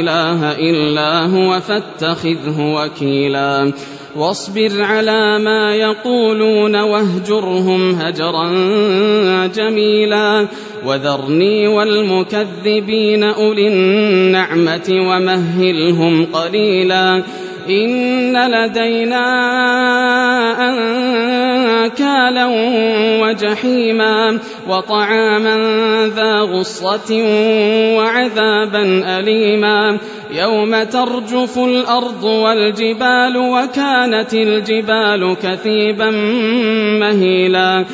إله إلا هو فاتخذه وكيلا. واصبر على ما يقولون واهجرهم هجرا جميلا. وذرني والمكذبين أولي النعمة ومهلهم قليلا. إن لدينا أنكالا وجحيما. وطعاما ذا غصة وعذابا أليما. يوم ترجف الأرض والجبال وكانت الجبال كثيبا مهيلا.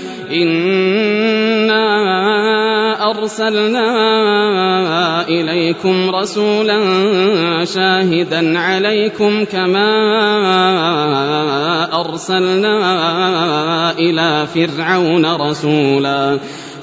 أرسلنا إليكم رسولا شاهدا عليكم كما أرسلنا إلى فرعون رسولا.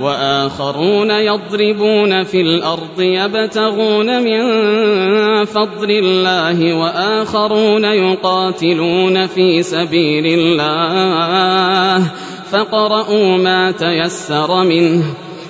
وآخرون يضربون في الأرض يبتغون من فضل الله وآخرون يقاتلون في سبيل الله فقرؤوا ما تيسر منه